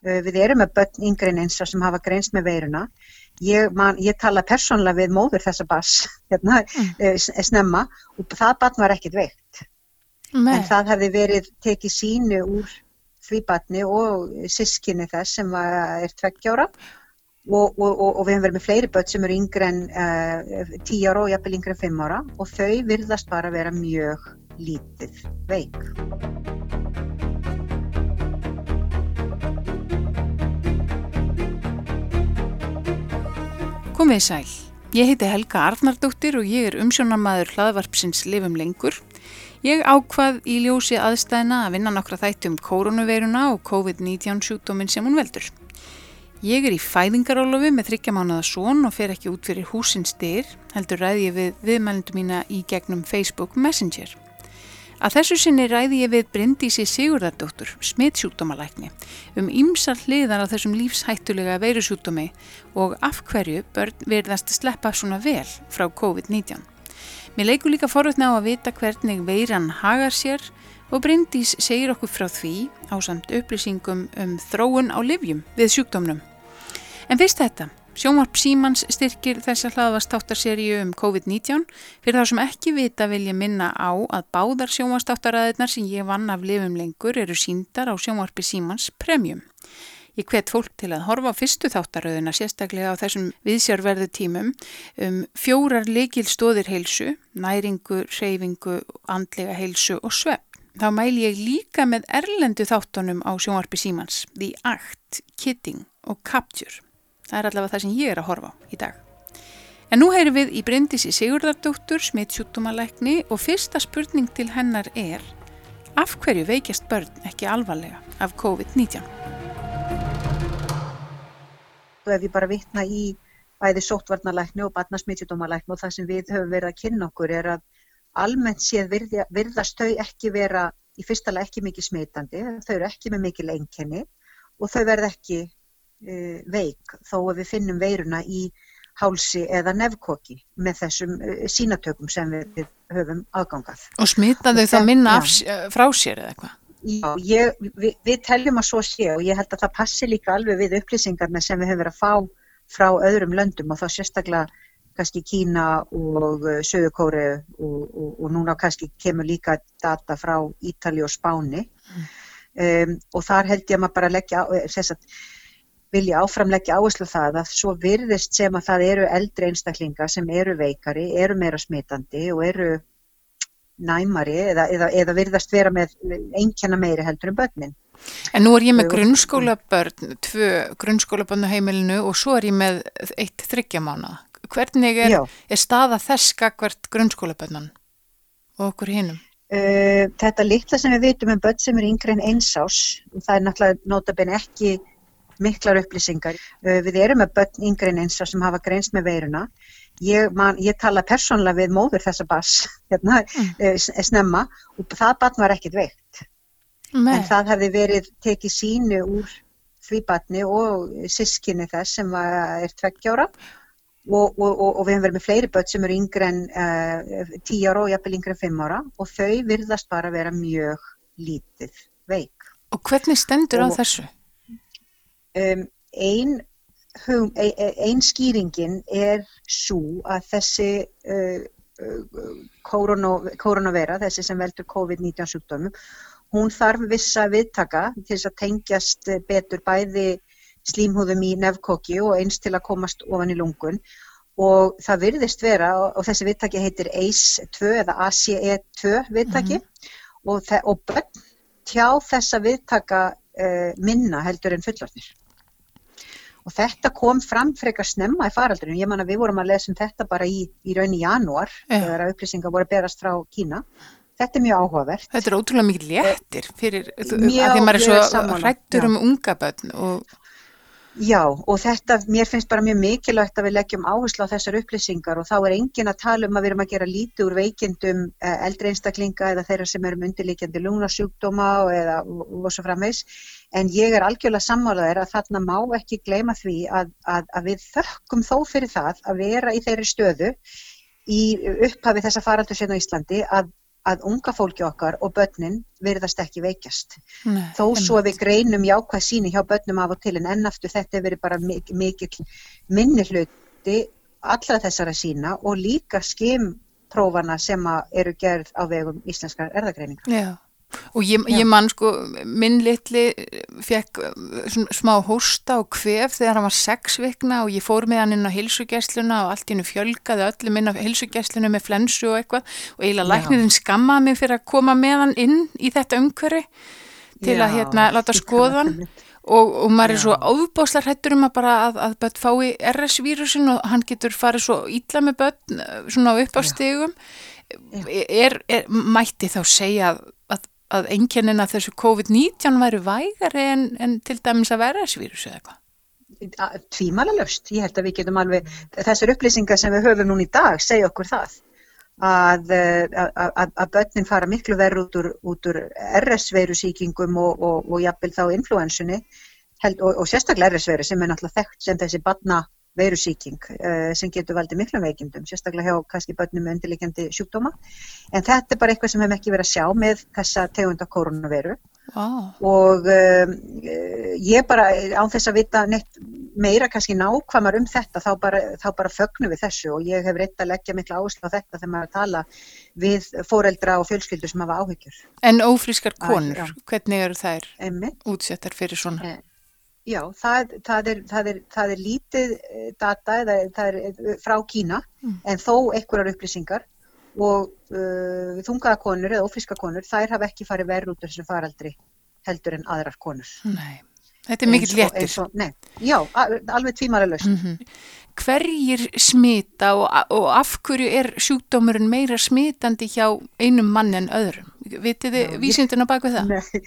Uh, við erum með börn yngri en eins sem hafa greinst með veiruna. Ég, man, ég tala persónlega við móður þessa bass hérna, mm. snemma og það barn var ekkit veikt. Nei. En það hefði verið tekið sínu úr því barni og sískinni þess sem var, er tveggjára og, og, og, og við hefum verið með fleiri börn sem eru yngre en uh, 10 ára og jafnvel yngre en 5 ára og þau virðast bara vera mjög lítið veik. Komið sæl. Ég heiti Helga Arnardóttir og ég er umsjónarmæður hlaðvarpsins Livum lengur. Ég ákvað í ljósi aðstæðina að vinna nokkra þætti um koronaveiruna og COVID-19 sjúkdóminn sem hún veldur. Ég er í fæðingarólofi með þryggjamánaða són og fer ekki út fyrir húsins dyr, heldur ræði ég við viðmælendu mína í gegnum Facebook Messenger. Að þessu sinni ræði ég við Bryndísi Sigurðardóttur, smittsjúkdómalækni, um ýmsar hliðar á þessum lífshættulega veirusjúkdómi og af hverju börn verðast að sleppa svona vel frá COVID-19. Mér leikur líka forutna á að vita hvernig veiran hagar sér og Bryndís segir okkur frá því á samt upplýsingum um þróun á livjum við sjúkdómnum. En fyrst þetta, sjónvarp Símans styrkir þess að hlaðvastáttarseríu um COVID-19 fyrir þá sem ekki vita vil ég minna á að báðar sjónvarstáttarraðirnar sem ég vann af lifum lengur eru síndar á sjónvarpi Símans Premium. Ég hvet fólk til að horfa á fyrstu þáttaröðuna sérstaklega á þessum viðsjárverðu tímum um fjórar leikil stóðir heilsu, næringu, reyfingu, andlega heilsu og svepp. Þá mæl ég líka með erlendu þáttunum á sjónvarpi Símans, The Act, Kidding og Capture. Það er allavega það sem ég er að horfa í dag. En nú heyrum við í Bryndisi Sigurdardóttur, smittsjútumalækni og fyrsta spurning til hennar er af hverju veikjast börn ekki alvarlega af COVID-19? Og ef ég bara vittna í bæði sóttvarnalækni og barnasmittsjútumalækni og það sem við höfum verið að kynna okkur er að almennt séð virði, virðast þau ekki vera í fyrstalega ekki mikið smitandi, þau eru ekki með mikil einkenni og þau verð ekki uh, veik þó að við finnum veiruna í hálsi eða nefnkoki með þessum uh, sínatökum sem við, höfum aðgangað. Og smitaðu það minna af, frá sér eða eitthvað? Já, ég, við, við teljum að svo sé og ég held að það passi líka alveg við upplýsingarna sem við höfum verið að fá frá öðrum löndum og þá sérstaklega kannski Kína og Söðukóri og, og, og núna kannski kemur líka data frá Ítali og Spáni um, og þar held ég að maður bara leggja, sérstaklega vilja áframleggja áherslu það að svo virðist sem að það eru eldri einstaklingar sem eru veikari, eru meira smitandi og eru næmari eða, eða, eða virðast vera með einkjana meiri heldur en börnin. En nú er ég með grunnskólabörn, tvö grunnskólabörnu heimilinu og svo er ég með eitt þryggjamána. Hvernig er, er staða þess skakvert grunnskólabörnan og okkur hinnum? Uh, þetta litla sem við vitum um börn sem er yngre en einsás, það er náttúrulega notabene ekki miklar upplýsingar. Við erum með börn yngre en eins sem hafa greinst með veiruna. Ég, man, ég tala persónlega við móður þessa bass hérna, mm. uh, snemma og það barn var ekkit veikt. Nei. En það hefði verið tekið sínu úr því barni og sískinni þess sem var, er tveggjára og, og, og, og við hefum verið með fleiri börn sem eru yngre en uh, 10 ára og jafnvel yngre en 5 ára og þau virðast bara vera mjög lítið veik. Og hvernig stendur á þessu? Um, ein, hum, ein, ein skýringin er svo að þessi uh, koronavera, þessi sem veldur COVID-19 sjúkdómum, hún þarf vissa viðtaka til þess að tengjast betur bæði slímhúðum í nefnkóki og eins til að komast ofan í lungun. Og það virðist vera og þessi viðtaki heitir ACE2 eða ACE2 viðtaki. Mm -hmm. og, og bönn tjá þessa viðtaka uh, minna heldur en fullorðnir og þetta kom fram frekar snemma í faraldurinn, ég man að við vorum að lesa um þetta bara í, í raun í janúar ja. þegar upplýsingar voru að berast frá Kína. Þetta er mjög áhugavert. Þetta er ótrúlega mikið léttir fyrir, mjög, að því maður er svo hrættur um unga börn og Já og þetta, mér finnst bara mjög mikilvægt að við leggjum áherslu á þessar upplýsingar og þá er engin að tala um að við erum að gera lítið úr veikindum eh, eldri einstaklinga eða þeirra sem eru undirleikjandi lungnasjúkdóma eða, og svo framvegs en ég er algjörlega sammálaðir að þarna má ekki gleyma því að, að, að við þökkum þó fyrir það að vera í þeirri stöðu í upphafi þessa faraldur sérna á Íslandi að að unga fólki okkar og börnin verðast ekki veikjast. Nei, Þó svo einmitt. við greinum jákvæð síni hjá börnum af og til en ennaftur þetta hefur verið bara mik mikill minni hluti allra þessara sína og líka skimprófana sem að eru gerð á vegum íslenskar erðagreiningar. Já, og ég, ég man sko, minn litli fekk svona smá hósta og kvef þegar hann var sex vikna og ég fór með hann inn á hilsugessluna og allt í hennu fjölgaði öllum inn á hilsugessluna með flensu og eitthvað og eiginlega læknirinn skammaði mig fyrir að koma með hann inn í þetta umhverfi til að Já, hérna láta ég skoða kann hann það einmitt. og, og maður er Já. svo áðbáslar hættur um að bara að, að börn fái RS-vírusin og hann getur farið svo ítla með börn eh, svona á upp á Já. stigum er, er, mætti þá segja að, að, að þessu COVID-19 væri vægari en, en til dæmis að vera RS-vírus eða eitthvað? Tvímala löst, ég held að við getum alveg, þessar upplýsingar sem við höfum núna í dag segja okkur það að, eh, að, að, börnin fara miklu verð út úr, úr RS-veirusíkingum og, og, og jafnvel þá influensunni held, og, og sérstaklega RS-veiru sem er náttúrulega þekkt sem þessi barna veirusíking uh, sem getur valdið miklum veikindum, sérstaklega hjá kannski börnum með undirleikjandi sjúkdóma en þetta er bara eitthvað sem við hefum ekki verið að sjá með þessa tegunda koronaveiru Ó, og um, eh, ég bara án þess að vita neitt meira kannski nákvæmar um þetta þá bara, þá bara fögnum við þessu og ég hef reynd að leggja mikla áherslu á þetta þegar maður að tala við foreldra og fjölskyldur sem hafa áhyggjur. En ófrískar Æ, konur, já. hvernig eru þær Einmitt. útsettar fyrir svona? Eh, Já, það, það, er, það, er, það er lítið eh, data eða það er eh, frá Kína Mm. en þó einhverjar upplýsingar og uh, þungaða konur eða ófríska konur þær hafa ekki farið verð út úr þessu faraldri heldur en aðrar konur. Nei, þetta er mikill léttir. já, alveg tvímæla laust. Mm Hverjir smita og, og af hverju er sjúkdómurinn meira smitandi hjá einum mann en öðrum? Vitið þið vísindina bak við það? Nei,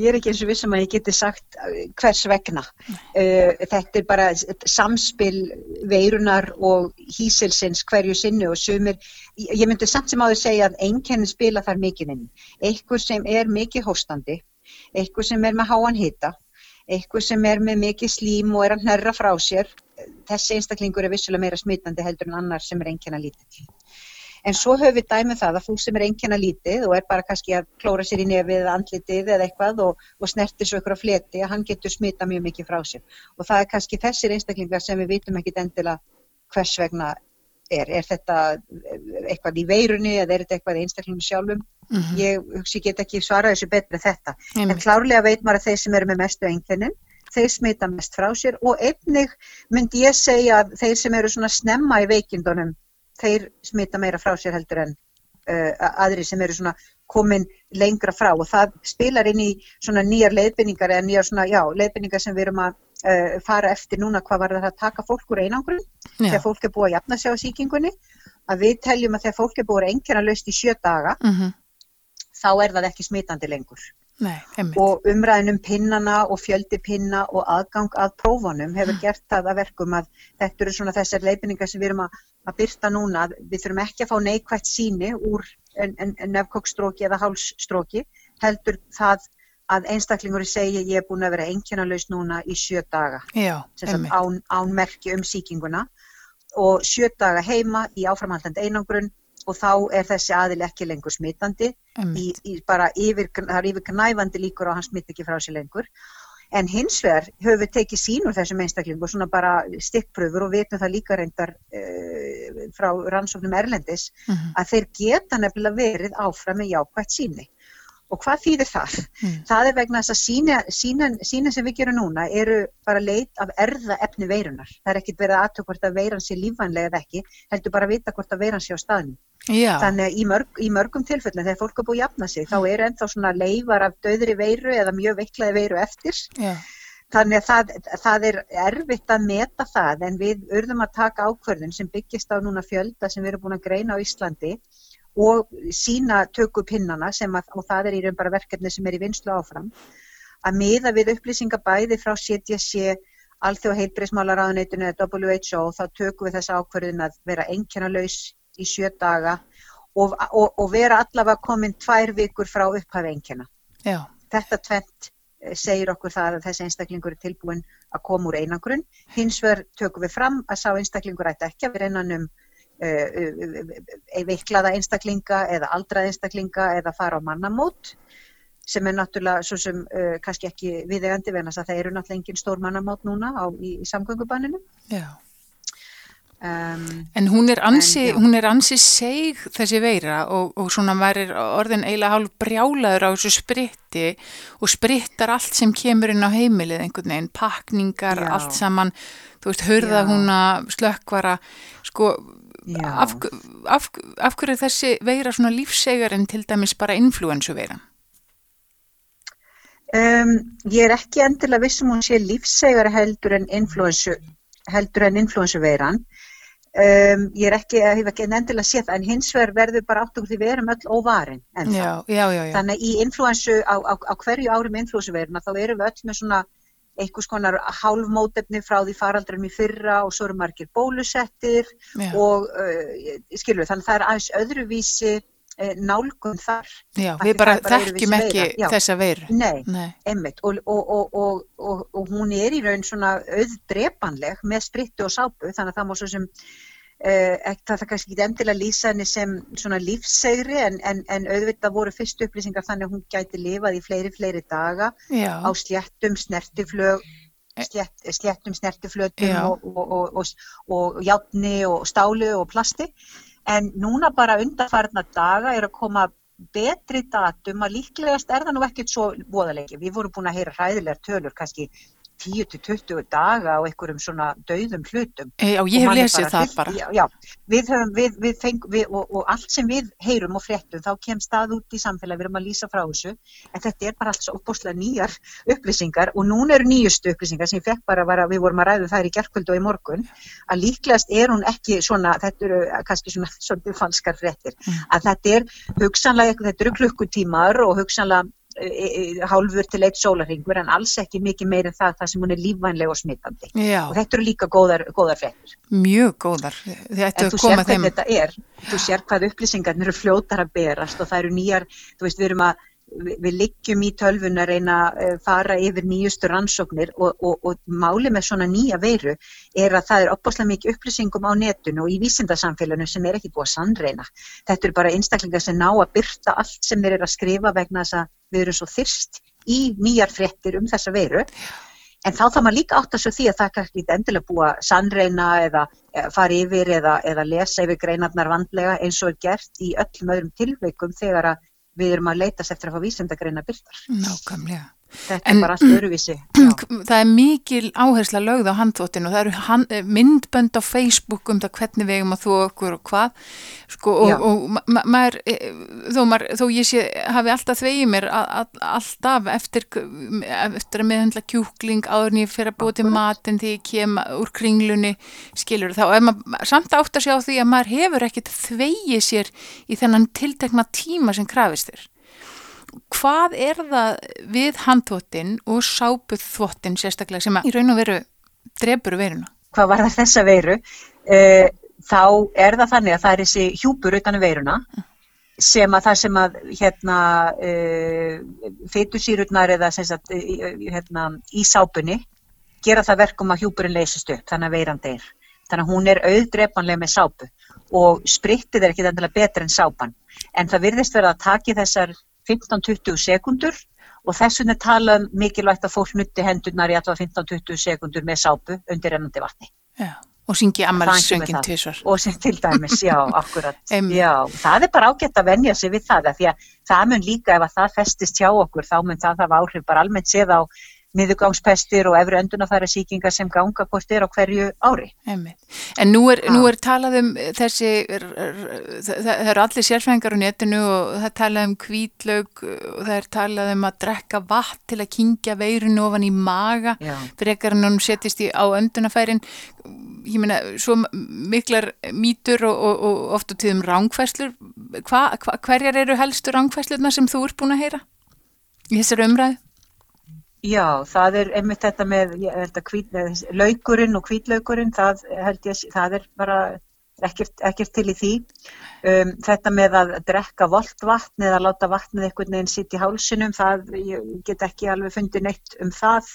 ég er ekki eins og vissum að ég geti sagt uh, hvers vegna. Uh, þetta er bara samspil veirunar og hísilsins hverju sinni og sumir, ég myndi samt sem áður segja að einkennin spila þar mikið inn. Eitthvað sem er mikið hóstandi, eitthvað sem er með háan hita, eitthvað sem er með mikið slím og er að hnerra frá sér, þessi einstaklingur er vissulega meira smitandi heldur en annar sem er einkenna lítill. En svo höfum við dæmið það að fólk sem er einkenna lítið og er bara kannski að klóra sér í nefið andlitið eða eitthvað og, og snertir svo ykkur á fleti að hann getur smita mjög mikið frá sér. Og það er kannski þessir einstaklingar sem við vitum ekkit endilega hvers vegna er. Er þetta eitthvað í veirunni eða er þetta eitthvað í einstaklingum sjálfum? Mhm, Ég hugsi get ekki svarað þessu betur en þetta. En einmitt. klárlega veit maður að þeir sem eru með mestu einkennin, þeir smita mest frá sér og einnig myndi ég segja að þeir sem eru svona snemma í veikindunum, þeir smita meira frá sér heldur en uh, aðri sem eru svona komin lengra frá. Og það spilar inn í svona nýjar leiðbynningar eða nýjar svona, já, leiðbynningar sem við erum að uh, fara eftir núna hvað var það að taka fólk úr einangrun. Þegar fólk er búið að jafna sig á sýkingunni. Að við teljum að þegar fólk er búið að einkenna laust í sjö daga mhm, þá er það ekki smitandi lengur. Nei, og umræðin um pinnana og fjöldi pinna og aðgang að prófunum hefur gert það að verkum að þetta eru svona þessar leifinningar sem við erum að, að byrta núna, að við þurfum ekki að fá neikvægt síni úr nefnkókstróki eða hálsstróki, heldur það að einstaklingur segi ég er búin að vera einkennalaus núna í sjö daga, Já, án, án merki um sýkinguna. Og sjö daga heima í áframhaldandi einangrun og þá er þessi aðil ekki lengur smitandi. Í, í bara yfir, það er yfir knæfandi líkur að hann smitt ekki frá sér lengur. En hins vegar höfum við tekið sín úr þessum einstaklingum og svona bara stikkpröfur og vitum það líka reyndar uh, frá rannsóknum Erlendis Mhm, að þeir geta nefnilega verið áfram með jákvægt síni. Og hvað þýðir það? mm, Það er vegna þess að síni, sínin, sínin sem við gerum núna eru bara leit af erða efni veirunar. Það er ekkit verið að aðtöku hvort að veiran sé lífvænlega eða ekki, heldur bara að vita hvort að veiran sé á staðnum. Já, Þannig að í, mörg, í mörgum tilfellin þegar fólk er búið að jafna sig þá eru ennþá svona leifar af döðri veiru eða mjög veiklaði veiru eftir. já, Þannig að það, það er erfitt að meta það en við urðum að taka ákvörðun sem byggist á núna fjölda sem við erum búin að greina á Íslandi og sína töku pinnana sem að, og það er í raun bara verkefni sem er í vinslu áfram, að miða við upplýsingar bæði frá CDC, Alþjóð heilbriðsmálaráðuneytinu eða WHO þá tökum við þessa ákvörðun að vera einkennalaus í sjö daga og, og, og vera allavega komin tvær vikur frá upphafi já, Þetta tvent eh, segir okkur það að þessi einstaklingur er tilbúin að koma úr einangrun. Hins vegar tökum við fram að sá einstaklingur ætti ekki að vera innan um veiklaða einstaklinga eða aldrað einstaklinga eða fara á mannamót sem er náttúrulega svo sem uh, kannski ekki viðegandi vegna þess að það eru náttúrulega engin stór mannamót núna á, í, í samgöngubanninu. Já. Um, en hún er ansi, en, hún er ansi seg þessi veira og, og svona væri orðin eiginlega hálf brjálaður á þessu spritti og sprittar allt sem kemur inn á heimilið einhvern veginn, pakningar, já. allt saman, þú veist, hörða húnna, slökkvara, sko, af, af, af hverju þessi veira svona lífsegar en til dæmis bara influensu veira? Um, ég er ekki endilega vissum hún sé lífsegar heldur en influensu heldur en influensu veiran Um, ég er ekki, ég hef ekki endilega séð það en hins vegar verður bara átt okkur því við erum öll óvarin já, já, já, þannig í influensu, á, á, á hverju ári með influensuveruna þá erum við öll með svona einhvers konar hálfmótefni frá því faraldrum í fyrra og svo eru margir bólusettir og uh, skilur þannig það er aðeins öðruvísi uh, nálgun þar. Já, við bara þekkjum ekki þessa veru Nei, Nei. einmitt. Og, og, og, og hún er í raun svona auðdrepanleg með sprittu og sápu þannig að það má svo sem Uh, það er kannski ekki endilega lýsa henni sem svona lífssegri en, en, en auðvitað voru fyrstu upplýsingar þannig að hún gæti lifað í fleiri, fleiri daga Já. á sléttum snertiflög eh. slétt, sléttum snertiflötum og, og, og, og játni og stálu og plasti en núna bara undarfarna daga er að koma betri datum að líklegast er það nú ekkert svo voðalegi, við vorum búin að heyra hræðilegar tölur kannski 10-20 daga á einhverjum svona dauðum hlutum. Já, ég hef lesið það bara. Já, já við höfum, við, við feng, við, og, og allt sem við heyrum og fréttum, þá kemst það út í samfélag, við erum að lýsa frá þessu, en þetta er bara allt svo opbúslega nýjar upplýsingar og núna eru nýjustu upplýsingar sem ég fekk bara að við vorum að ræðu þær í gerðkvöldu og í morgun, að líklegast er hún ekki svona, þetta eru kannski svona svona falskar fréttir, mm. að þetta er hugsanlega, þetta eru klukkutímar og hugsanlega hálfur til eitt sólarringur en alls ekki mikið meira en það það sem hún er lífvænleg og smittandi Já. og þetta eru líka góðar, góðar frettir Mjög góðar. En þú sér hvað þetta er. Þú sér hvað upplýsingarnir eru fljótar að berast og það eru nýjar, þú veist við erum að við liggjum í tölvun að reyna að eh, fara yfir nýjustu rannsóknir og, og, og máli með svona nýja veiru er að það er opbáslega mikið upplýsingum á netinu og í vísindarsamfélaginu sem er ekki búið að sannreina. Þetta eru bara einstaklingar sem ná að byrta allt sem þeir eru að skrifa vegna þess að við erum svo þyrst í nýjar frettir um þessa veiru. En þá þá maður líka átt að svo því að það kannski endilega búið að sannreina eða fara yfir eða, eða lesa yfir greinarnar vandlega eins og er gert í öllum öðrum tilveikum þegar að við erum að leitast eftir að fá vísendagreina byrtar. Nákvæmlega. Þetta en, er bara allt öruvísi. Það er mikil áhersla lögð á handþóttinu og það eru hand, eh, myndbönd á Facebook um það hvernig við eigum að þú okkur og hvað. Sko, og, og ma maður, eh, þó, maður, þó ég sé, hafi alltaf þvegið mér alltaf eftir, eftir að meðhandla kjúkling áður en ég fer að búa til matin því ég kem úr kringlunni skilur þá er maður samt átt að sjá því að maður hefur ekkert þvegið sér í þennan tiltekna tíma sem krafist þér hvað er það við handþvottin og sápuð þvottin sérstaklega sem að í raun og veru drefur veruna? Hvað var það þessa veru? Uh, þá er það þannig að það er þessi hjúpur utan veruna sem að það sem að hérna uh, eh, feitusýrurnar eða sagt, hérna, í sápunni gera það verkum að hjúpurinn leysist upp þannig að veiran deyr. Þannig að hún er auðdrepanlega með sápu og sprittið er ekki þannig að betra en sápan en það virðist verið að taki þessar 15-20 sekundur og þess vegna tala um mikilvægt að fólk nutti hendurnar í alltaf 15-20 sekundur með sápu undir ennandi vatni. Já, og syngi ammalissöngin tvísvar. Og sem til dæmis, já, akkurat. já, það er bara ágætt að venja sig við það, því að það mun líka ef að það festist hjá okkur, þá mun það hafa áhrif bara almennt séð á miðugangspestir og efru endunafæra síkingar sem ganga hvort er á hverju ári. Einmitt. En nú er, nú er talað um þessi, það eru allir sérfængar á netinu og það er talað um kvítlaug og það er talað um að drekka vatn til að kingja veirinu ofan í maga en hún setist í á endunafærin. Ég meina, svo miklar mítur og, og, og oft og tíðum rángfæslur. Hva, hva, hverjar eru helstu rángfæslurna sem þú ert búin að heyra í þessari umræðu? Já, það er einmitt þetta með hvít, laukurinn og kvítlaukurinn, það held ég, það er bara ekkert, ekkert til í því. Um, þetta með að drekka volt vatn eða láta vatnið einhvern veginn sitt í hálsunum, það, ég get ekki alveg fundið neitt um það.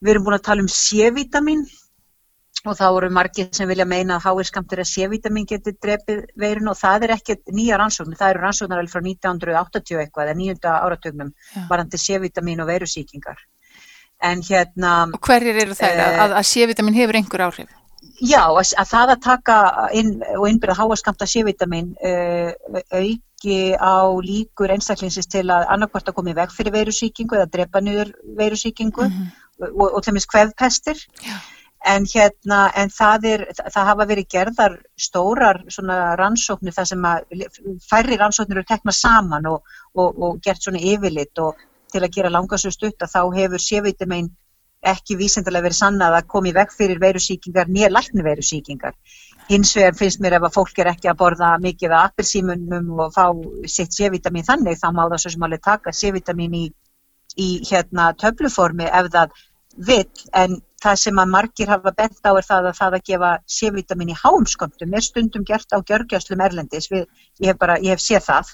Við erum búin að tala um C-vitamin og þá eru margir sem vilja meina að háirskamtur að C-vitamin getur drefið veirun og það er ekki nýja rannsóknir, það eru rannsóknar alveg frá 1980 eitthvað eða nýjunda áratögnum varandi C-vitamin og veirusíkingar. En hérna... Og hverjir eru þær uh, að, að C-vitamin hefur einhver áhrif? Já, að, að það að taka inn og innbyrða háaskamta C-vitamin uh, auki á líkur einstaklingsins til að annarkvært að koma í veg fyrir veirusíkingu eða drepa niður veirusíkingu mm -hmm. og, og til og meins hvefpestir. Já En hérna, en það er, það hafa verið gerðar stórar rannsóknir þar sem færri rannsóknir eru tekna saman og, og, og gert svona yfirlit og til að gera langasur stutt að þá hefur sévitamein ekki vísendilega verið sannað að komi veg fyrir veirusíkingar, nýja lækni veirusíkingar. Hins vegar finnst mér ef að fólk er ekki að borða mikið af appelsímunum og fá sitt sévitamin þannig þá má það svo sem alveg taka sévitamin í, í hérna töfluformi ef það vill en það sem að margir hafa bent á er það að það að gefa C-vitamin í háumsköndum er stundum gert á gjörgjastlum erlendis, Við, ég, hef bara, ég hef séð það,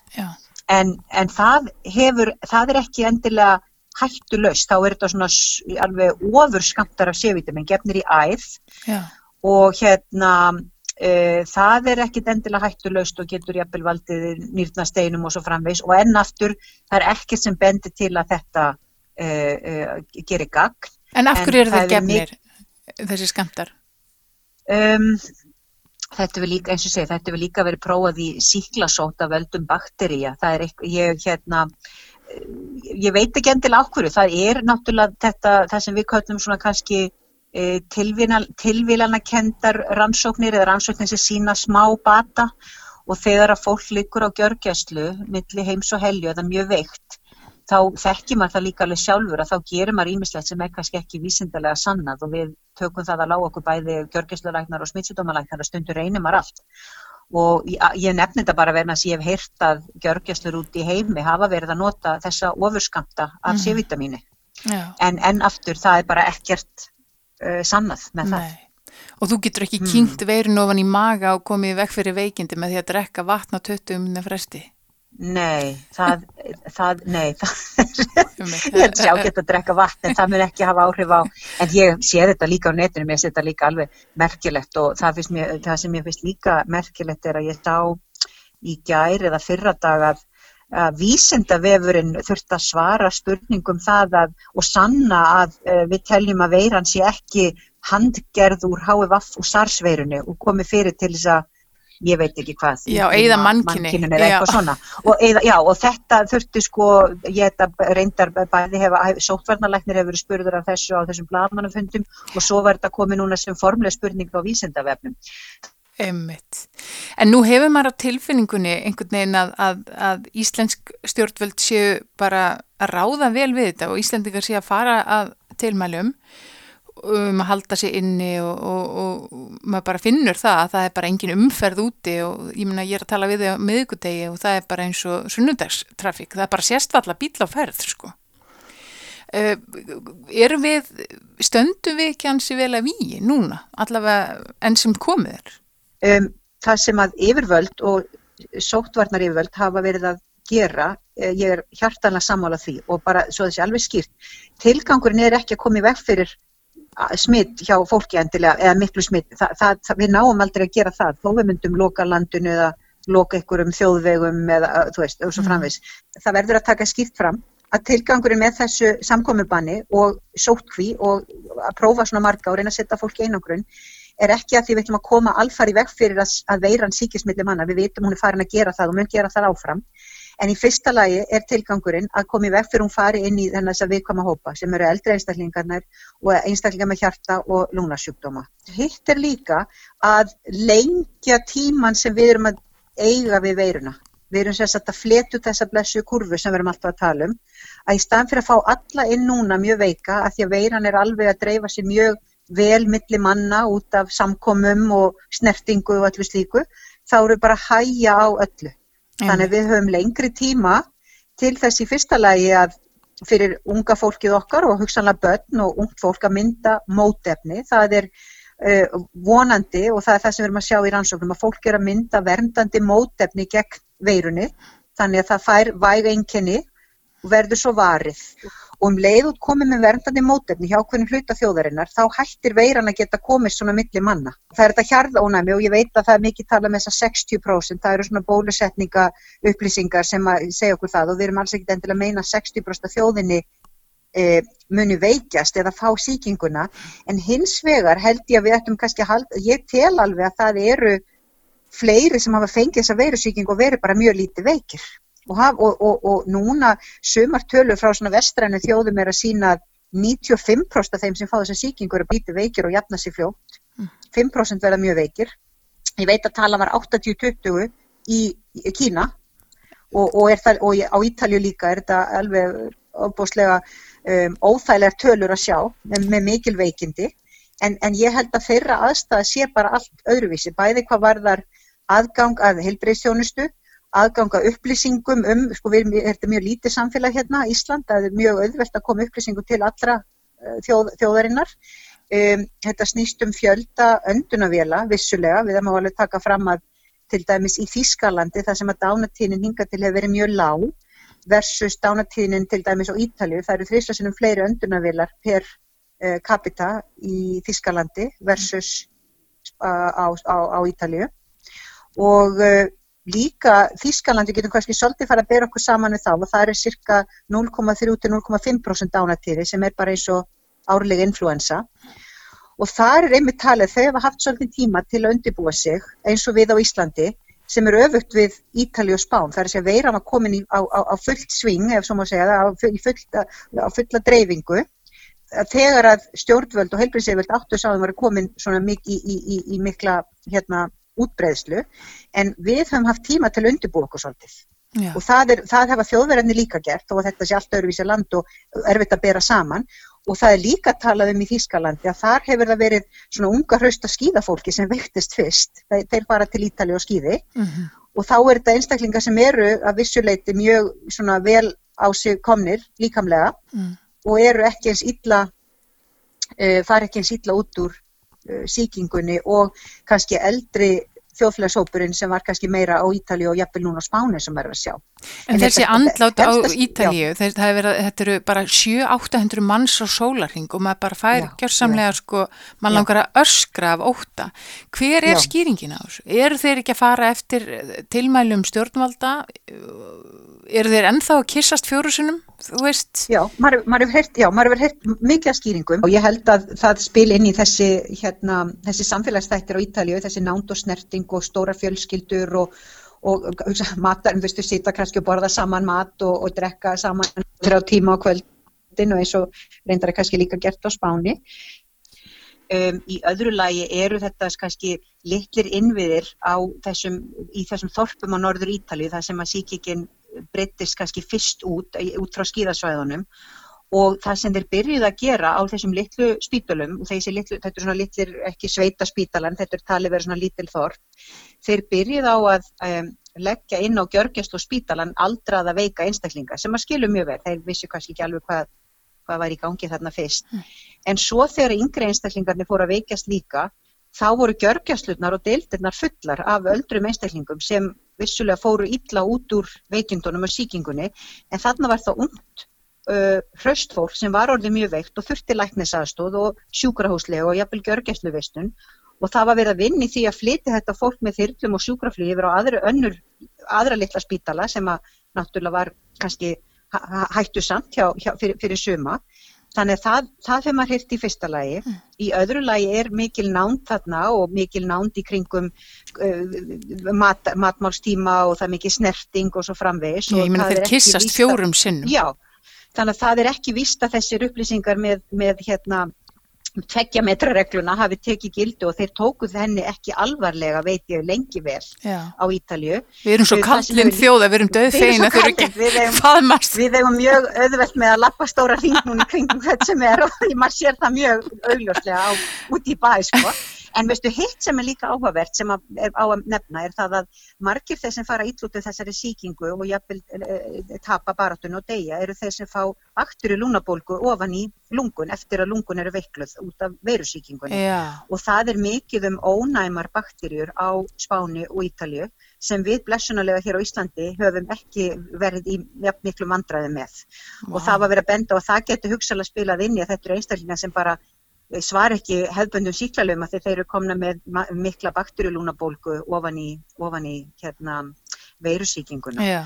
en, en það, hefur, það er ekki endilega hættu laust, þá er þetta svona alveg ofur skamtar af C-vitamin, gefnir í æð. Já. og hérna e, það er ekkit endilega hættu laust og getur jafnvel valdið nýrnasteinum og svo framvegs og ennaftur það er ekkert sem bendir til að þetta e, e, gerir gagn En af hverju eru þeir gefnir þessi skamtar? Um, þetta vil líka, eins og segja, þetta vil líka verið prófað í síklasóta völdum bakteríja. Það er eitthvað, ég, hérna, ég veit ekki endilega ákveðu, það er náttúrulega þetta, það sem við kallum svona kannski e, tilvílanakendar rannsóknir eða rannsóknir sem sína smá bata og þegar að fólk likur á gjörgjæslu millir heims og helju eða mjög veikt þá þekkir maður það líka alveg sjálfur að þá gerir maður ímislegt sem er kannski ekki vísindarlega sannað og við tökum það að lága okkur bæði gjörgjæsluleiknar og smittsjúdómalæknar að stundur reynir maður allt og ég nefnir þetta bara verðan að ég hef heyrt að gjörgjæslur út í heimi hafa verið að nota þessa ofurskamta af mm. C-vitamíni en enn aftur það er bara ekkert uh, sannað með Nei. það. Og þú getur ekki mm. kynnt veirinn ofan í maga og komið vekk fyrir veikindi með því að drekka vatn á töttum með fresti? Nei, það, það, nei, það er sjá gett að drekka vatn en það mun ekki hafa áhrif á, en ég sé þetta líka á netinu, mér sé þetta líka alveg merkilegt og það, mér, það sem ég finnst líka merkilegt er að ég sá í gær eða fyrradag að, að vísendavefurinn þurft að svara spurningum það að, og sanna að uh, við teljum að veiran sé ekki handgerð úr HVF og SARS-veirunni og komið fyrir til þess að ég veit ekki hvað. Já, eða mannkynni og, eða, já, og þetta þurfti sko ég þetta reyndar bæði hefa sótvarnarleiknir hefur verið spurður af þessu á þessum bladmannafundum og svo var þetta komið núna sem formlega spurning á vísendavefnum Einmitt. En nú hefur maður á tilfinningunni einhvern veginn að, að, að Íslensk stjórnvöld séu bara að ráða vel við þetta og Íslendingar séu að fara að tilmælum um að halda sér inni og, og, og maður bara finnur það að það er bara engin umferð úti og ég minna ég er að tala við þig á miðugudegi og það er bara eins og sunnudagstrafík, það er bara sérstfalla bíl á ferð sko. Uh, erum við, stöndum við ekki hansi vel að við núna, allavega enn sem komið er? Um, það sem að yfirvöld og sóttvarnar yfirvöld hafa verið að gera, eh, ég er hjartanlega sammála því og bara svo þessi alveg skýrt, tilgangurinn er ekki að koma í veg fyrir smitt hjá fólki endilega eða miklu smitt, Þa, það, það, við náum aldrei að gera það þó við myndum loka landinu eða loka einhverjum þjóðvegum eða þú veist, og svo mm. framvegs. Það verður að taka skýrt fram að tilgangurinn með þessu samkomiðbanni og sótkví og að prófa svona marga og reyna að setja fólki einangrun er ekki að því við ætlum að koma alfar í veg fyrir að, að veiran síkismilli manna, við veitum hún er farin að gera það og mun gera það áfram En í fyrsta lagi er tilgangurinn að komi veg fyrir hún fari inn í þess að viðkoma hópa sem eru eldri einstaklingarnar og einstaklingar með hjarta og lungnasjúkdóma. Hitt er líka að lengja tíman sem við erum að eiga við veiruna. Við erum sérstaklega að fletu þessa blessu kurvu sem við erum alltaf að tala um. Að í staðan fyrir að fá alla inn núna mjög veika að því að veiran er alveg að dreifa sér mjög vel milli manna út af samkomum og snertingu og öllu slíku, þá eru bara að hæja á öllu. Þannig við höfum lengri tíma til þess í fyrsta lagi að fyrir unga fólkið okkar og hugsanlega börn og ungt fólk að mynda mótefni. Það er uh, vonandi og það er það sem við erum að sjá í rannsóknum að fólk er að mynda verndandi mótefni gegn veirunni þannig að það fær væg einkenni og verður svo varið. Og um leið út komið með verndandi mótefni hjá hvernig hluta þjóðarinnar þá hættir veiran að geta komið svona milli manna. Það er þetta hjarðónæmi og ég veit að það er mikið talað með þess að 60% það eru svona bólusetninga upplýsingar sem að segja okkur það og við erum alls ekkit endilega að meina 60% þjóðinni e, muni veikjast eða fá síkinguna en hins vegar held ég að við ættum kannski að ég tel alveg að það eru fleiri sem hafa fengið þessa veirusíking og verið bara mjög lítið veikir og, og, og, og núna sumartölur frá svona vestrænu þjóðum er að sína 95% af þeim sem fá þessa síkingur er lítið veikir og jafna sér fljótt. 5% verða mjög veikir. Ég veit að tala var 80-20 í, í Kína og það, á Ítalju líka er þetta alveg ofbúslega um, óþægilegar tölur að sjá með, með mikil veikindi. En, en ég held að þeirra aðstæða sé bara allt öðruvísi bæði hvað varðar aðgang að heilbreyðstjónustu aðganga upplýsingum um, sko við erum mjög lítið samfélag hérna í Ísland, það er mjög auðvelt að koma upplýsingum til allra uh, þjóð, þjóðarinnar. Um, þetta snýst um fjölda öndunavela vissulega, við erum alveg taka fram að til dæmis í Þískalandi þar sem að dánatíðnin hinga til hefur verið mjög lág versus dánatíðnin til dæmis á Ítalju, það eru þrýslasinum fleiri öndunavelar per uh, capita í Þískalandi versus uh, á, á, á Ítalju og uh, líka Þískalandi getum kannski svolítið fara að bera okkur saman við þá og það er cirka 0,3-0,5% ánatýri sem er bara eins og árlega influensa og það er einmitt talið þau hafa haft svolítið tíma til að undibúa sig eins og við á Íslandi sem er öfugt við Ítali og Spán. Það er að segja veiran var komin í, á, á, á fullt sving ef svo má segja það, á, fulla, á fulla dreifingu. Þegar að stjórnvöld og heilbriðseföld áttu sáðum var komin svona mikið í, í, í mikla hérna útbreðslu en við höfum haft tíma til að undirbúa okkur svolítið Já. og það, er, það hefa þjóðverðinni líka gert og þetta sé allt öðruvísi land og erfitt að bera saman og það er líka talað um í Þýskalandi að þar hefur það verið svona unga hrausta skíðafólki sem veiktist fyrst, þeir fara til Ítali og skíði mm -hmm. og þá er þetta einstaklingar sem eru að vissuleiti mjög svona vel á sig komnir líkamlega mm. og eru ekki eins illa, uh, fara ekki eins illa út úr síkingunni og kannski eldri þjóðfélagshópurinn sem var kannski meira á Ítalíu og jafnvel núna á Spáni sem er að sjá. En, en þessi andlátt á Ítalíu, þetta eru bara 7-800 manns á sólarhing og maður bara fær gjörsamlega sko, maður langar að öskra af óta. Hver er já. skýringin á þessu? Eru þeir ekki að fara eftir tilmælum stjórnvalda? Eru þeir ennþá að kissast fjórusunum? Þú veist. Já, maður hefur heyrt mikið að skýringum og ég held að það spil inn í þessi, hérna, þessi samfélagsstættir á Ítalju, þessi nánd og snerting og stóra fjölskyldur og, og matar, þú veist, þú sita kannski og borða saman mat og, og drekka saman þrjá tíma á kvöldin og eins og reyndar er kannski líka gert á spáni. Um, í öðru lagi eru þetta kannski litlir innviðir á þessum, í þessum þorpum á norður Ítali þar sem að síkikinn breyttist kannski fyrst út, út frá skíðasvæðunum og það sem þeir byrjuð að gera á þessum litlu spítalum, litlu, þetta er svona litlir, ekki sveita spítalan, þetta er talið verið svona lítil þorp, þeir byrjuð á að um, leggja inn á gjörgjast og spítalan aldraða veika einstaklinga sem að skilu mjög vel, þeir vissu kannski ekki alveg hvað, hvað var í gangi þarna fyrst. Mm. En svo þegar yngre einstaklingarnir fóru að veikjast líka, þá voru gjörgjastlutnar og deildirnar fullar af öldrum einstaklingum sem vissulega fóru illa út úr veikindunum og síkingunni en þarna var það ungt uh, hraustfólk sem var orðið mjög veikt og þurfti læknisaðstóð og sjúkrahúslega og jafnvel gjörgæsluveistun. Og það var verið að vinni því að flyti þetta fólk með þyrlum og sjúkraflýði yfir á aðra, önnur, aðra litla spítala sem að náttúrulega var kannski hættu samt hjá, hjá, fyrir, fyrir suma Þannig að það, það hefur maður hýrt í fyrsta lagi. Mm. Í öðru lagi er mikil nánd þarna og mikil nánd í kringum uh, mat, matmálstíma og það er mikil snerting og svo framvegis. Ég meina þeir kissast fjórum sinnum. Já, þannig að það er ekki vist að þessir upplýsingar með, með hérna tveggja metra regluna hafi tekið gildu og þeir tókuð henni ekki alvarlega veit ég lengi vel Já. á Ítalju Við erum svo kallin þjóða, við erum döð þein að þau eru ekki faðmast Við hefum mjög auðvelt með að lappa stóra hringnum í kringum þetta sem er og maður sér það mjög augljóslega á, út í bæ sko. En veistu, hitt sem er líka áhugavert sem að, er á að nefna er það að margir þeir sem fara ítlútið þessari síkingu og jafnvel e, tapa baratun og deyja eru þeir sem fá baktur í lúnabólgu ofan í lungun eftir að lungun eru veikluð út af veirusíkingunni. Já, Og það er mikið um ónæmar bakterjur á Spáni og Ítalju sem við blessunarlega hér á Íslandi höfum ekki verið í miklu vandræði með. Og það var verið að benda og það getur hugsalega spilað inn í að þetta eru einstaklingar sem bara svar ekki hefðböndum síklarlegum að þeir eru komna með mikla bakterjulúnabólgu ofan í, ofan í hérna, veirusíkinguna. já.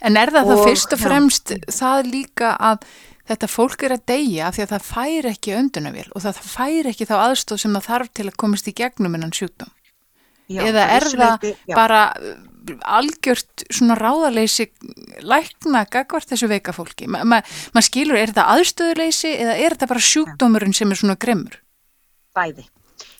En er það Og- fyrst og já. fremst það líka að þetta fólk er að deyja af því að það fær ekki öndunavél og það fær ekki þá aðstóð sem það þarf til að komast í gegnum innan sjúkdóm? Já, Eða er það já. bara algjört svona ráðaleysi lækna gagvart þessu veika fólki? Ma, ma, maður skilur, er þetta aðstöðuleysi eða er þetta bara sjúkdómurinn sem er svona grimmur? bæði.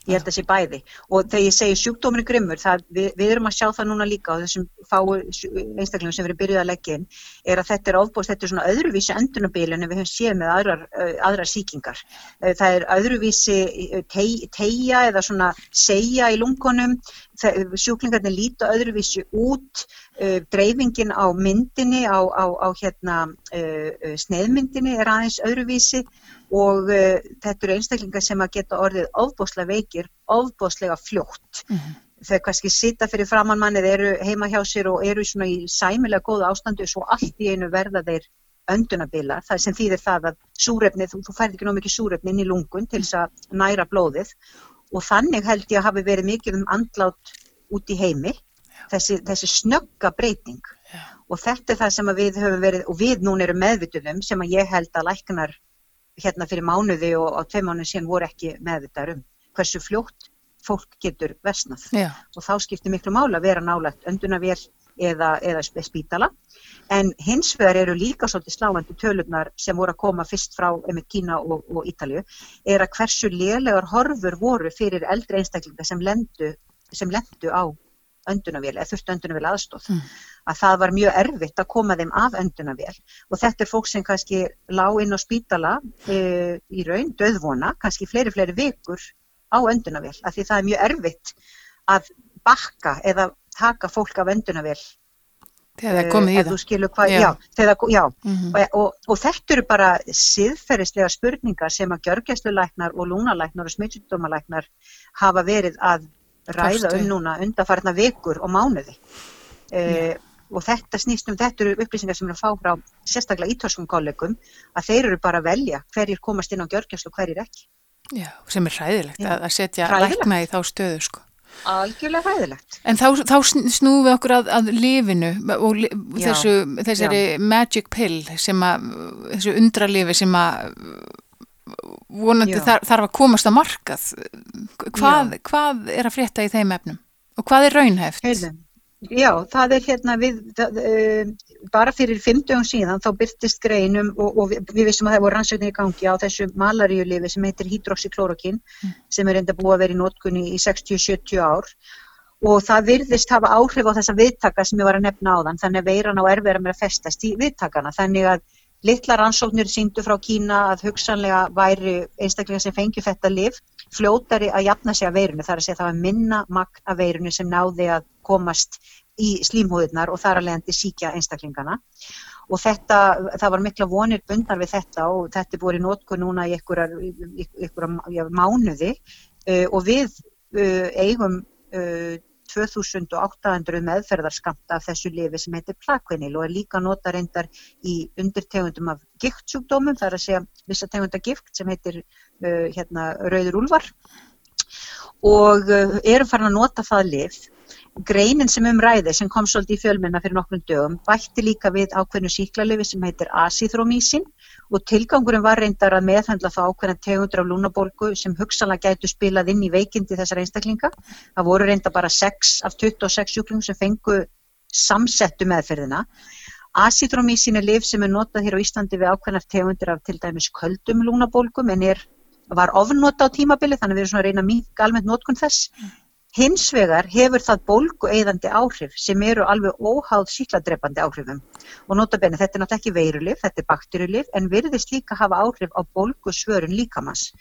Ég held að sé bæði og þegar ég segi sjúkdómurinn grimmur, það, við, við erum að sjá það núna líka á þessum fáu einstaklingum sem við erum byrjuð að leggja inn, er að þetta er ofbúst, þetta er svona öðruvísi endunabíl en við höfum séð með aðrar, aðrar síkingar. Það er öðruvísi uh, tei, teigja eða svona segja í lungunum, það, sjúklingarnir líta öðruvísi út, uh, dreifingin á myndinni, á, á, á hérna uh, uh, sneiðmyndinni er aðeins öðruvísi og uh, þetta eru einstaklingar sem að geta orðið ofbóslega veikir, ofbóslega fljótt. Mhm. Þau kannski sita fyrir framann mannið, eru heima hjá sér og eru svona í sæmilega góða ástandu svo allt í einu verða þeir öndunabila, það sem þýðir það að súrefnið, þú, þú færð ekki nóg mikið súrefni inn í lungun til þess að næra blóðið og þannig held ég að hafi verið mikið um andlát út í heimi, þessi, þessi snögga breyting. Já. og þetta er það sem við höfum verið og við núna erum meðvituðum sem að ég held að læknar hérna fyrir mánuði og á tvei mánuði síðan voru ekki meðvitaður um hversu fljótt fólk getur vesnað Já, og þá skiptir miklu mála að vera nálægt öndunavél eða, eða sp- spítala en hins vegar eru líka svolítið sláandi tölurnar sem voru að koma fyrst frá einmitt Kína og, og Ítalju er að hversu lélegar horfur voru fyrir eldri einstaklinga sem lendu, sem lendu á öndunavél eða þurftu öndunavél aðstóð Mm. að það var mjög erfitt að koma þeim af öndunavél og þetta er fólk sem kannski lá inn á spítala e, í raun, döðvona, kannski fleiri fleiri vikur á öndunavél af því það er mjög erfitt að bakka eða taka fólk af öndunavél þegar það er komið í ef þú það. skilur hvað, Já. já, þegar, já. Mhm. Og, og, og þetta eru bara siðferðislega spurningar sem að gjörgæslulæknar og lúnalæknar og smittsjúkdómalæknar hafa verið að ræða við. um núna undarfarna vikur og mánuði. Eh, og þetta snýst um, þetta eru upplýsingar sem er að fá frá sérstaklega ítölskum kollegum að þeir eru bara að velja hverjir komast inn á gjörgæslu og hverjir ekki. Já, sem er hræðilegt Já. að, setja lækna í þá stöðu sko. Algjörlega hæðilegt. En þá, þá sn- snúum við okkur að, að lifinu og li, Já, þessu, þessari magic pill sem að, þessu undralifi sem að vonandi Já. þar, þarf að komast að markað. Hvað, hvað er að frétta í þeim efnum? Og hvað er raunhæft? Heyrðu, Já, það er hérna við, það, uh, bara fyrir fimmtugum síðan þá byrtist greinum og, og við, við vissum að það voru rannsóknir í gangi á þessu malaríulifi sem heitir hydroxyklorokin Mm. sem er enda búið að vera í nótkunni í 60-70 ár og það virðist hafa áhrif á þessa viðtaka sem ég var að nefna á þann þannig að veiran á erfæra með að festast í viðtakana þannig að litla rannsóknir síndu frá Kína að hugsanlega væri einstaklega sem fengi þetta lif fljótari að jafna sig að veirinu þar að segja það var minna magn af veirinu sem náði að komast í slímhúðunar og þar að leiðandi síkja einstaklingana og þetta, það var mikla vonir bundar við þetta og þetta er búið í nótku núna í já, mánuði uh, og við uh, eigum uh, 2800 meðferðarskamta af þessu lifi sem heitir plakvenil og er líka nota reyndar í undirtegundum af giktsjúkdómum, það er að segja vissa tegunda gikt sem heitir uh, hérna, rauður úlvar og uh, erum farin að nota það lif. Greinin sem um ræði sem kom svolítið í fjölmenna fyrir nokkrum dögum bætti líka við ákveðnu síklalifi sem heitir asíþrómísin og tilgangurinn var reyndar að meðhandla þá ákveðna tegundur af lúnabolgu sem hugsanlega gætu spilað inn í veikindi þessar einstaklinga. Það voru reynda bara 6 af 26 sjúklingum sem fengu samsettu meðferðina. Asíþrómísin er lif sem er notað hér á Íslandi við ákveðnar tegundir af til dæmis köldum lúnabolgum en er, var ofnota á tímabili þannig að við erum svona að reyna að minka almennt notkun þess. Hins vegar hefur það bólgueyðandi áhrif sem eru alveg óháð síkladrepandi áhrifum. Og notabenni, þetta er náttúrulega ekki veirulif, þetta er bakterjulif, en virðist líka hafa áhrif á bólgusvörun líkamans.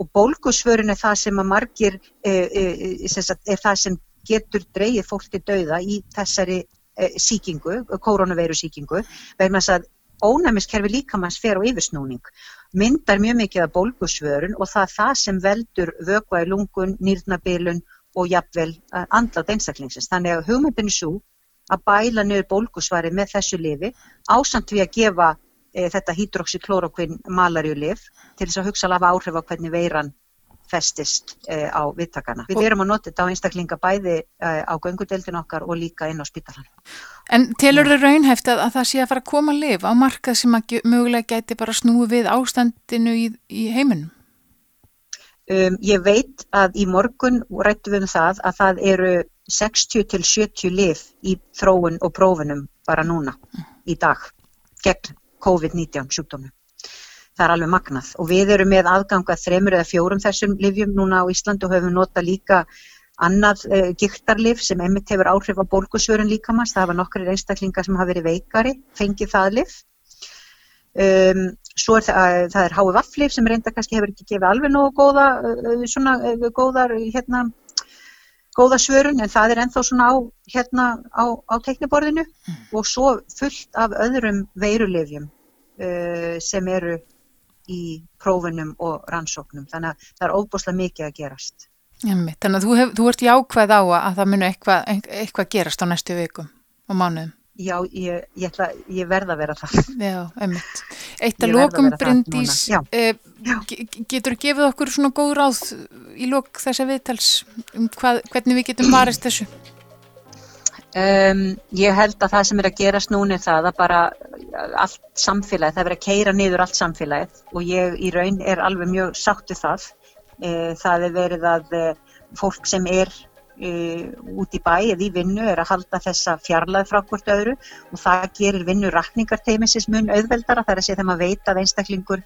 og bólgusvörun er það sem að margir uh, uh, er það sem getur dreyið fólk til dauða í þessari uh, síkingu, koronaveiru síkingu vegna þess að ónæmiskerfi líkamanns fer á yfirsnúning myndar mjög mikið af bólgusvörun og það er það sem veldur vökva í lungun, nýrnabilun og jafnvel andlátt einstaklingsins. Þannig að hugmyndin er svo að bæla niður bólgusvari með þessu lifi ásamt við að gefa e, þetta hydroxyklorokvinn malarjulif til þess að hugsa lafa áhrif á hvernig veiran festist e, á vittakana. Við erum að nota þetta á einstaklinga bæði e, á göngudeldin okkar og líka inn á spítalan. En telur þau raunhæft að, að það sé að fara að koma að lifa á markað sem að mögulega geti bara snúi við ástandinu í, í heiminum? Um, ég veit að í morgun rættum við um það að það eru 60 til 70 lif í þróun og prófunum bara núna í dag gegn COVID-19 sjúkdóminu. Það er alveg magnað og við erum með aðganga þremur eða fjórum þessum livjum núna á Ísland og höfum nota líka annað uh, giktarlif sem emitt hefur áhrif á bólkusvörun líkamans. Það hafa nokkri einstaklingar sem hafa verið veikari, fengið það lif. Um, svo er það, það er hái vafflif sem reynda kannski hefur ekki gefið alveg nógu góða, svona, góðar, hérna, góða svörun en það er enþá svona á, hérna, á, á tekniborðinu mm. og svo fullt af öðrum veirulefjum uh, sem eru í prófunum og rannsóknum þannig að það er óbúslega mikið að gerast. Jæmi, þannig að þú, hef, þú ert jákvæð á að það munu eitthvað eitthva gerast á næstu vikum og mánuðum. Já, ég, ég, ætla, ég verða að vera það. Já, einmitt. Eitt að lokum Bryndís, eh, getur þú gefið okkur svona góð ráð í lok þessa viðtals um hvað, hvernig við getum varist þessu? Um, ég held að það sem er að gerast núna er það að bara allt samfélagið, það verður að keira niður allt samfélagið og ég í raun er alveg mjög sáttu það. Eh, það er verið að eh, fólk sem er út í bæ eða í vinnu er að halda þessa fjarlæð frá hvort öðru og það gerir vinnu rakningarteimisins mun auðveldara þar að segja þegar maður veit að einstaklingur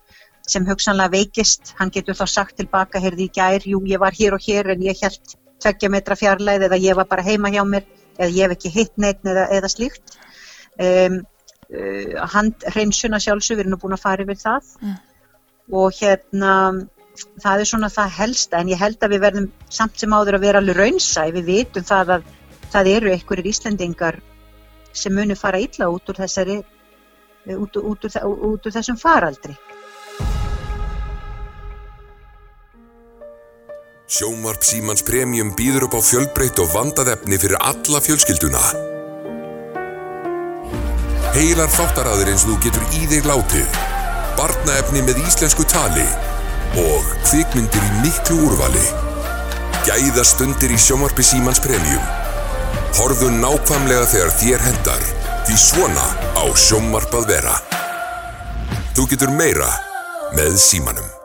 sem hugsanlega veikist, hann getur þá sagt tilbaka, heyrði í gær, jú ég var hér og hér en ég held tveggja metra fjarlæð eða ég var bara heima hjá mér eða ég hef ekki hitt neitt eða, eða slíkt um, uh, handreinsuna sjálfsög, við erum nú búin að fara yfir það mm. og hérna það er svona það helsta en ég held að við verðum samt sem áður að vera alveg raunsa við vitum það að það eru einhverjir Íslandingar sem munir fara illa út úr þessari út, út, út úr þessum faraldri. Sjómarp Símans Premium býður upp á fjölbreytt og vandað efni fyrir alla fjölskylduna. Heilar þáttaraður eins og þú getur í þig látið. Barnaefni með íslensku tali og kvikmyndir í miklu úrvali. Gæða stundir í sjómarpi Símans Premium. Horðu nákvæmlega þegar þér hendar, því svona á sjómarpað vera. Þú getur meira með Símanum.